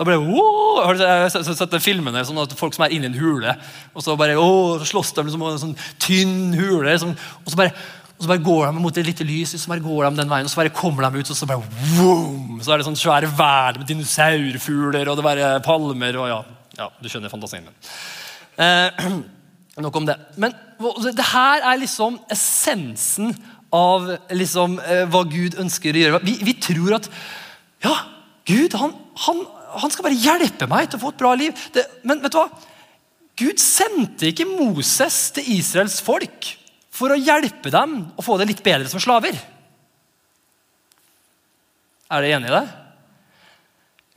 Da ble det, Har du sett filmene sånn at folk som er inni en hule, og så bare, å, så slåss de liksom, en sånn tynn hule. Liksom, og, så bare, og så bare går de mot et lite lys, og så bare går de den veien, og så bare kommer de ut, og så bare Vroom! Så er det sånn svære vær med dinosaurfugler og det bare palmer. og ja, ja Du skjønner fantasien min. Eh, nok om det. Men det her er liksom essensen av liksom, eh, hva Gud ønsker å gjøre. Vi, vi tror at ja, Gud han, han han skal bare hjelpe meg til å få et bra liv. Det, men vet du hva? Gud sendte ikke Moses til Israels folk for å hjelpe dem å få det litt bedre som slaver. Er dere enig i det?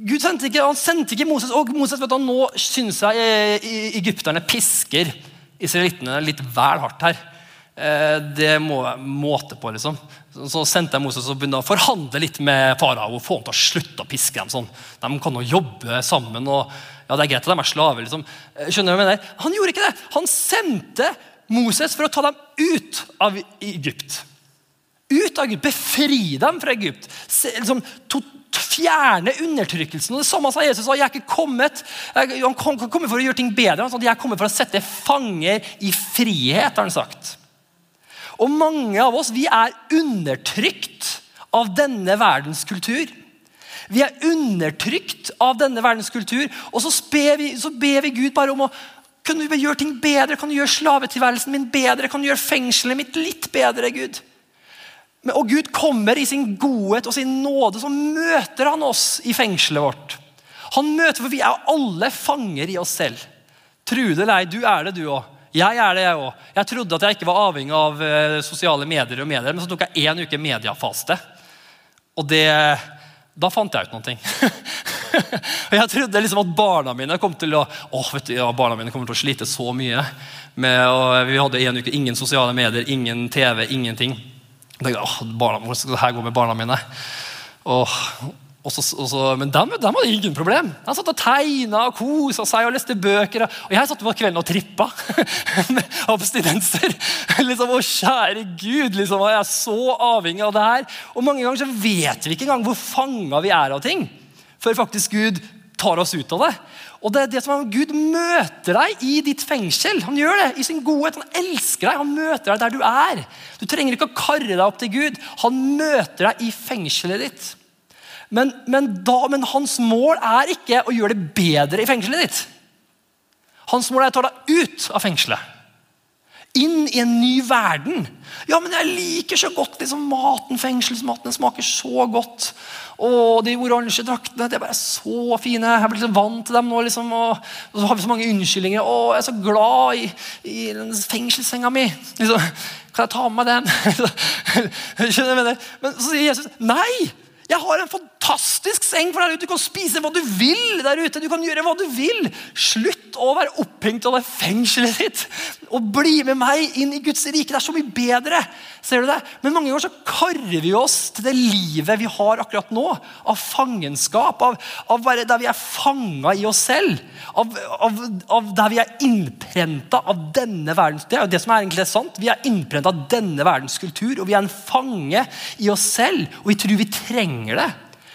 Gud sendte ikke, han sendte ikke Moses. Og Moses vet du, Nå syns jeg eh, egypterne pisker israelittene litt vel hardt her. Eh, det må måte på, liksom. Så sendte jeg Moses og begynte å forhandle litt med farao. Få ham til å slutte å piske dem sånn. De kan jo jobbe sammen. og ja, Det er greit at de er slaver. liksom. Eh, skjønner du hva jeg mener? Han gjorde ikke det. Han sendte Moses for å ta dem ut av Egypt. Ut av Egypt, Befri dem fra Egypt. liksom, to, fjerne undertrykkelsen. Og Det samme sa Jesus. Jeg er ikke kommet han kom, kom for å gjøre ting bedre. Han sa jeg er kommet for å sette fanger i frihet. har han sagt. Og mange av oss vi er undertrykt av denne verdens kultur. Vi er undertrykt av denne verdens kultur, og så vi, så ber vi Gud bare om å kan du gjøre ting bedre? Kan du gjøre slavetilværelsen min bedre? Kan du gjøre fengselet mitt litt bedre, Gud? Og Gud kommer i sin godhet og sin nåde, så møter han oss i fengselet vårt. Han møter, For vi er alle fanger i oss selv. Trude Lei, du er det, du òg. Jeg er det, jeg òg. Jeg trodde at jeg ikke var avhengig av uh, sosiale medier, og medier, men så tok jeg én uke mediafaste. Og det, da fant jeg ut noen ting. og jeg trodde liksom at barna mine kom til å åh, vet du, ja, barna mine kommer til å slite så mye. Med, og vi hadde en uke ingen sosiale medier, ingen TV, ingenting. Jeg åh, barna, Hvordan skal det her gå med barna mine? Og, Og så, og så, men dem, dem hadde ingen problem. De satt og tegna og kosa seg og leste bøker. Og jeg satt på kvelden og trippa med abstinenser. liksom, Å, kjære Gud, liksom, jeg er så avhengig av det her. Og mange ganger så vet vi ikke engang hvor fanga vi er av ting. Før faktisk Gud tar oss ut av det. Og det er det som er, Gud møter deg i ditt fengsel. Han gjør det i sin godhet. Han elsker deg. Han møter deg der du er. Du trenger ikke å karre deg opp til Gud. Han møter deg i fengselet ditt. Men, men, da, men, hans mål er ikke å gjøre det bedre i fengselet ditt. Hans mål er å ta deg ut av fengselet. Inn i en ny verden. Ja, men jeg liker så godt liksom, maten. Fengselsmaten smaker så godt. Og de oransje draktene de er bare så fine. Jeg blir liksom vant til dem nå. Liksom, og, og, så har vi så mange unnskyldninger. Å, jeg er så glad i, i fengselssenga mi. Liksom, kan jeg ta med meg den? Skjønner du? Men så sier Jesus nei. Jeg har en fantastisk seng for deg ute. Du kan spise hva du vil der ute. Du kan gjøre hva du vil. Slutt å være opphengt av det fengselet ditt og bli med meg inn i Guds rike. Det er så mye bedre. Ser du det? Men mange ganger så karver vi oss til det livet vi har akkurat nå. Av fangenskap. Av, av der vi er fanga i oss selv. Av, av, av der vi er innprenta av denne verdens Det er jo det som er egentlig sant. Vi er innprenta av denne verdens kultur, og vi er en fange i oss selv. Og vi tror vi trenger det.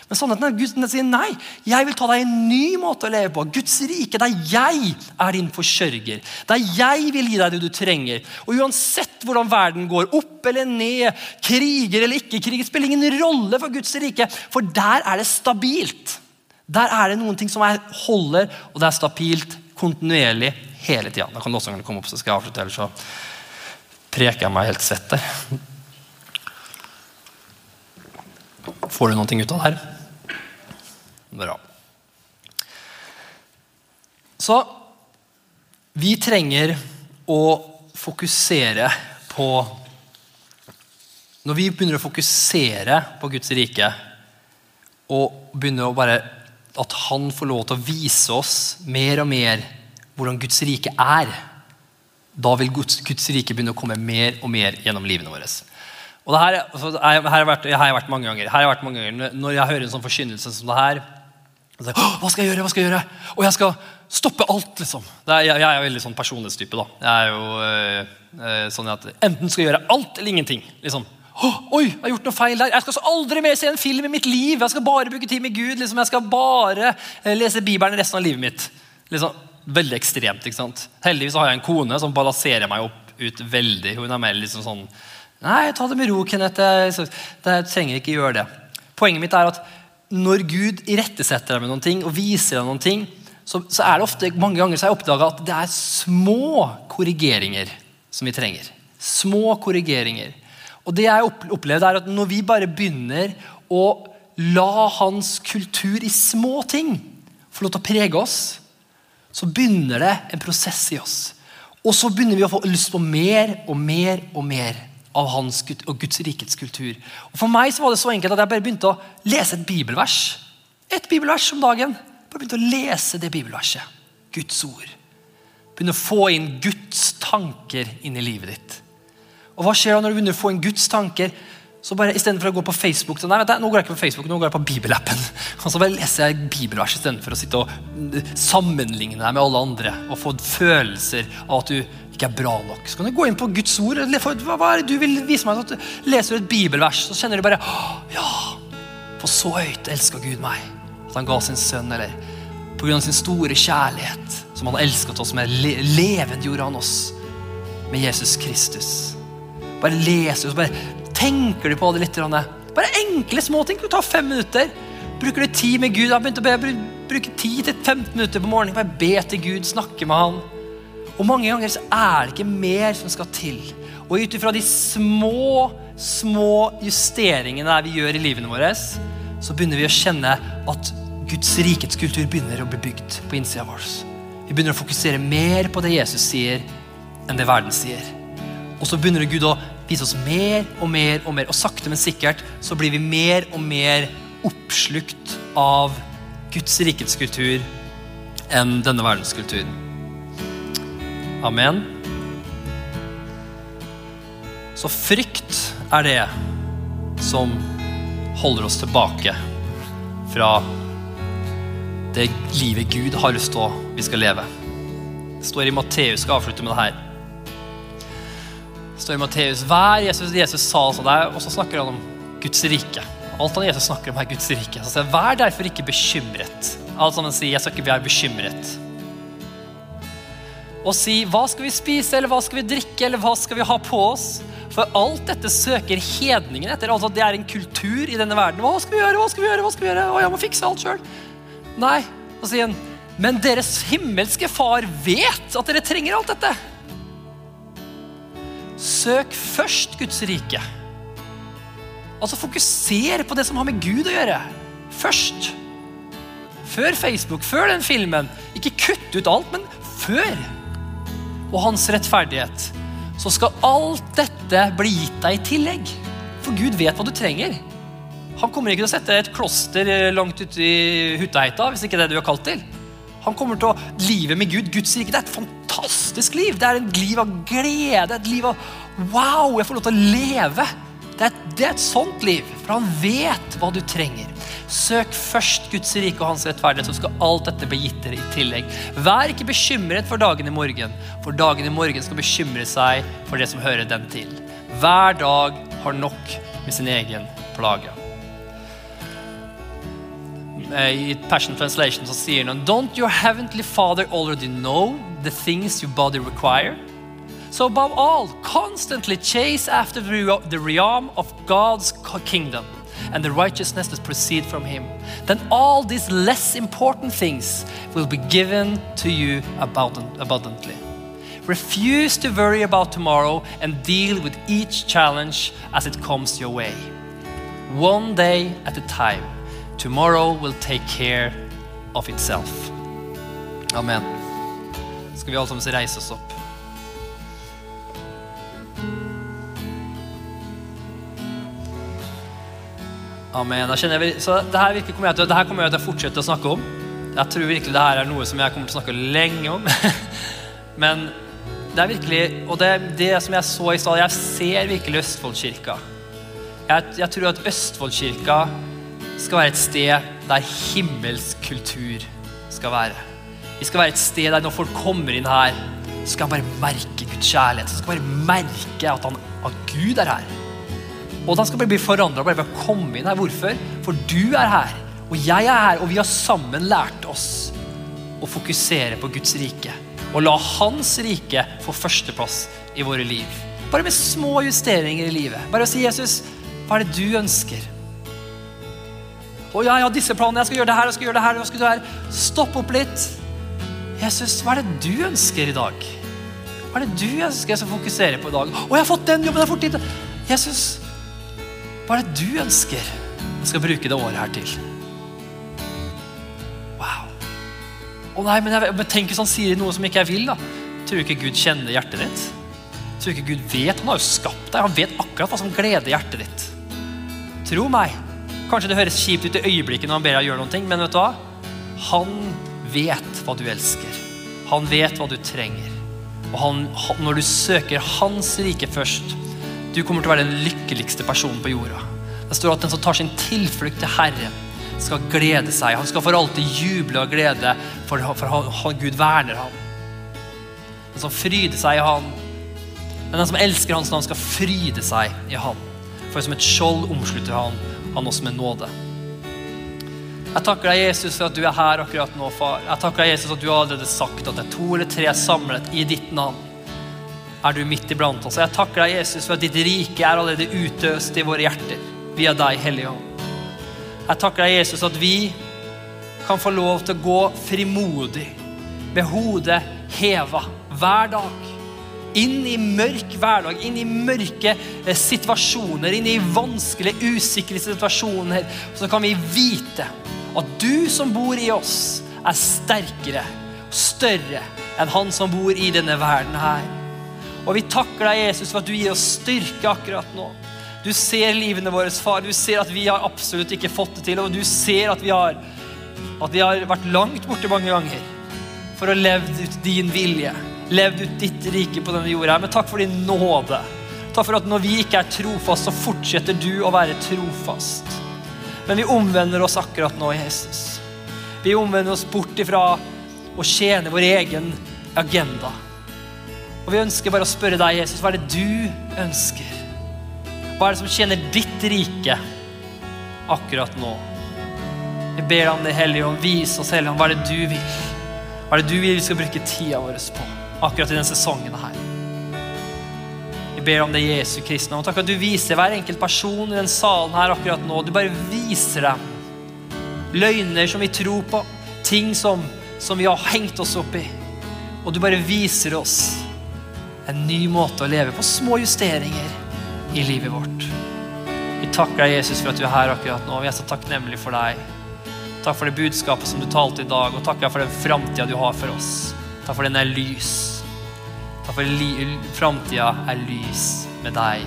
Men sannheten er Gud sier nei. Jeg vil ta deg en ny måte å leve på. Guds rike, der jeg er din forsørger. Der jeg vil gi deg det du trenger. Og Uansett hvordan verden går, opp eller ned, kriger eller ikke kriger, spiller ingen rolle for Guds rike. For der er det stabilt. Der er det noen ting som er, holder, og det er stabilt kontinuerlig hele tida. Da kan du også komme opp, så skal jeg avslutte, ellers så preker jeg meg helt svett der. Får du noe ut av det her? Bra. Så vi trenger å fokusere på Når vi begynner å fokusere på Guds rike og begynner å bare At Han får lov til å vise oss mer og mer hvordan Guds rike er, da vil Guds, Guds rike begynne å komme mer og mer gjennom livene våre. Og det her, altså, her, har vært, her, har jeg vært mange ganger. Her har jeg vært mange ganger. Når jeg hører en sånn forkynnelse som det her så Hva skal jeg gjøre? hva skal jeg gjøre? Og jeg skal stoppe alt, liksom. Er, jeg, jeg, er veldig sånn personlighetstype. da. Jeg er jo øh, sånn at Enten skal jeg gjøre alt eller ingenting. liksom. Oi, jeg har gjort noe feil der. Jeg skal aldri mer se en film i mitt liv. Jeg skal bare bruke tid med Gud. liksom. Jeg skal bare eh, lese Bibelen resten av livet mitt. Liksom, Veldig ekstremt. ikke sant? Heldigvis har jeg en kone som balanserer meg opp ut veldig. Hun er mer liksom sånn Nei, ta det med ro, Kenneth. Jeg, jeg trenger ikke gjøre det. Poenget mitt er at når Gud irettesetter deg med noen ting og viser deg noen ting, så, så er det ofte mange ganger så har jeg oppdaga at det er små korrigeringer som vi trenger. Små korrigeringer. Og det jeg opplevde er at Når vi bare begynner å la hans kultur i små ting få lov til å prege oss, så begynner det en prosess i oss. Og så begynner vi å få lyst på mer og mer og mer av hans og Guds rikets kultur. Og For meg så var det så enkelt at jeg bare begynte å lese et bibelvers. Et bibelvers om dagen. Bare begynte å lese det bibelverset. Guds ord. Begynne å få inn Guds tanker inn i livet ditt. Og Hva skjer da når du begynner å få inn Guds tanker? Så bare Istedenfor å gå på Facebook så nei, vet du, nå går jeg ikke på Facebook, nå går jeg på bibelappen. Så bare leser jeg bibelvers istedenfor å sitte og sammenligne deg med alle andre og få følelser av at du ikke er bra nok. Så kan du gå inn på Guds ord. Hva er det du vil vise meg? Så leser du et bibelvers, så kjenner du bare Ja, på så høyt elska Gud meg at han ga sin sønn. Eller på grunn av sin store kjærlighet, som han elsket oss med, levendgjorde han oss med Jesus Kristus. Bare leser og bare tenker du på det litt. Bare enkle små ting. Du tar fem minutter. Bruker du tid med Gud? Jeg har begynt å be, bruke 10-15 minutter på morgenen. Bare be til Gud, snakke med han. Og mange ganger så er det ikke mer som skal til. Og ut ifra de små, små justeringene vi gjør i livene våre, så begynner vi å kjenne at Guds rikets kultur begynner å bli bygd på innsida vår. Vi begynner å fokusere mer på det Jesus sier, enn det verden sier. Og så begynner Gud å vise oss mer og mer og mer. Og sakte, men sikkert så blir vi mer og mer oppslukt av Guds rikets kultur enn denne verdens kultur. Amen. Så frykt er det som holder oss tilbake fra det livet Gud har lyst til vi skal leve. Det står i Matteus, skal avslutte med det her. Det står i Matteus, hver Jesus, Jesus sa altså det, og så snakker han om Guds rike. Alt han Jesus snakker om er Guds rike. Så sier, Vær derfor ikke bekymret. Alt sammen sier, jeg skal ikke være bekymret. Og si, hva skal vi spise, eller hva skal vi drikke, eller hva skal vi ha på oss? For alt dette søker hedningen etter. altså Det er en kultur i denne verden. Hva skal vi gjøre, hva skal vi gjøre, hva skal vi gjøre? Å, jeg må fikse alt selv. Nei, så sier han, men deres himmelske far vet at dere trenger alt dette. Søk først Guds rike. Altså fokuser på det som har med Gud å gjøre. Først. Før Facebook, før den filmen. Ikke kutt ut alt, men før. Og hans rettferdighet. Så skal alt dette bli gitt deg i tillegg. For Gud vet hva du trenger. Han kommer ikke til å sette et kloster langt ute i Hutaheita hvis ikke det er det du er kalt til. Han kommer til å Livet med Gud, Guds rike, det er et fantastisk liv. Det er et liv av glede, et liv av Wow, jeg får lov til å leve. Det er, det er et sånt liv, for han vet hva du trenger. Søk først Guds rike og hans rettferdighet, så skal alt dette bli gitt dere i tillegg. Vær ikke bekymret for dagen i morgen, for dagen i morgen skal bekymre seg for det som hører den til. Hver dag har nok med sin egen plage. I Passion Translation så sier han Don't your heavenly father already know the things your body require? So above all, constantly chase after the realm of God's kingdom and the righteousness that proceed from him. Then all these less important things will be given to you abundantly. Refuse to worry about tomorrow and deal with each challenge as it comes your way. One day at a time. Tomorrow will take care of itself. Amen. Skal vi alle sammen oss opp? Amen. Jeg, så det her, kommer jeg til, det her kommer jeg til å fortsette å snakke om. Jeg tror virkelig det her er noe som jeg kommer til å snakke lenge om. Men det er virkelig Og det, det som jeg så i stad Jeg ser virkelig Østfoldkirka. Jeg, jeg tror at Østfoldkirka skal være et sted der himmelsk kultur skal være. Vi skal være et sted der når folk kommer inn her, så skal han bare merke Guds kjærlighet. Så skal bare merke at, han, at Gud er her. Og han skal bli forandra komme inn her. Hvorfor? For du er her, og jeg er her, og vi har sammen lært oss å fokusere på Guds rike. Og la Hans rike få førsteplass i våre liv. Bare med små justeringer i livet. Bare å si, 'Jesus, hva er det du ønsker?' Og ja, jeg har disse planene. Jeg skal gjøre det her, jeg skal gjøre det her. jeg skal gjøre det her? Stopp opp litt. Jesus, hva er det du ønsker i dag? Hva er det du ønsker jeg skal fokusere på i dag? Å, jeg har fått den jobben, jeg har fått. Jesus, hva er det du ønsker jeg skal bruke det året her til? Wow. Å nei, men, jeg, men tenk hvis han sier noe som ikke jeg vil, da. Tror du ikke Gud kjenner hjertet ditt? Tror du ikke Gud vet? Han har jo skapt deg. Han vet akkurat hva som gleder hjertet ditt. Tro meg. Kanskje det høres kjipt ut i øyeblikket når han ber deg gjøre noe, men vet du hva? Han vet hva du elsker. Han vet hva du trenger. Og han, når du søker hans rike først, du kommer til å være den lykkeligste personen på jorda. Det står at den som tar sin tilflukt til Herren, skal glede seg. Han skal for alltid juble og glede, for, for han, han, Gud verner ham. Den som fryder seg i Han, men den som elsker Hans navn, skal fryde seg i Han. For som et skjold omslutter Han han oss med nåde. Jeg takker deg, Jesus, for at du er her akkurat nå, far. Jeg takker deg, Jesus, at du allerede sagt at det er to eller tre samlet i ditt navn er du midt iblant oss. Jeg takker deg, Jesus, for at ditt rike er allerede utøst i våre hjerter via deg, Hellige Ånd. Jeg takker deg, Jesus, at vi kan få lov til å gå frimodig med hodet heva hver dag. Inn i mørk hverdag, inn i mørke eh, situasjoner, inn i vanskelige, usikre situasjoner. Så kan vi vite at du som bor i oss, er sterkere større enn han som bor i denne verden her. Og vi takker deg, Jesus, for at du gir oss styrke akkurat nå. Du ser livene våre, far. Du ser at vi har absolutt ikke fått det til. Og du ser at vi har, at vi har vært langt borte mange ganger for å leve ut din vilje. Levd ut ditt rike på denne jorda. Men takk for din nåde. Takk for at når vi ikke er trofast, så fortsetter du å være trofast. Men vi omvender oss akkurat nå, Jesus. Vi omvender oss bort ifra å tjene vår egen agenda. Og vi ønsker bare å spørre deg, Jesus, hva er det du ønsker? Hva er det som tjener ditt rike akkurat nå? Vi ber deg om det, Hellige Ånd. Vis oss, Hellige Ånd, hva er det du vil? Hva er det du vil vi skal bruke tida vår på akkurat i denne sesongen her? Vi ber om det Jesu Kristi navn. Takk at du viser hver enkelt person i den salen her akkurat nå. Du bare viser dem løgner som vi tror på, ting som, som vi har hengt oss opp i. Og du bare viser oss en ny måte å leve på. Små justeringer i livet vårt. Vi takker deg, Jesus, for at du er her akkurat nå. Vi er så takknemlige for deg. Takk for det budskapet som du talte i dag, og takk for den framtida du har for oss. Takk for den er lys. Takk for framtida er lys med deg.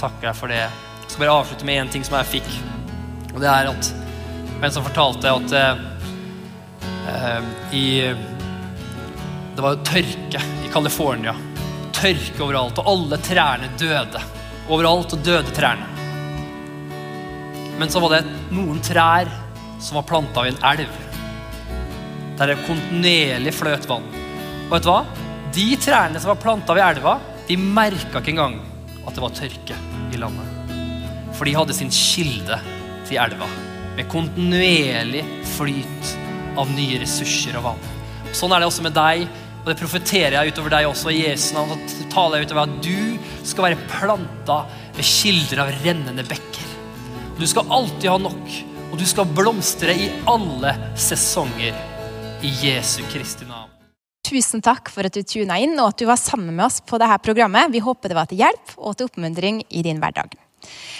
Takker deg for det. Jeg skal bare avslutte med én ting som jeg fikk. Og det er at en som fortalte at uh, i Det var tørke i California. Tørke overalt, og alle trærne døde. Overalt døde trærne. Men så var det noen trær som var planta i en elv. Der det kontinuerlig fløt vann. Og vet du hva? De trærne som var planta ved elva, de merka ikke engang at det var tørke i landet. For de hadde sin kilde til elva. Med kontinuerlig flyt av nye ressurser og vann. Sånn er det også med deg, og det profeterer jeg utover deg også. i Jesu navn, så taler jeg utover at du skal være planta ved kilder av rennende bekker. Du skal alltid ha nok, og du skal blomstre i alle sesonger. I Jesu Kristi navn. Tusen takk for at du tuna inn og at du var sammen med oss på dette programmet. Vi håper det var til hjelp og til oppmuntring i din hverdag.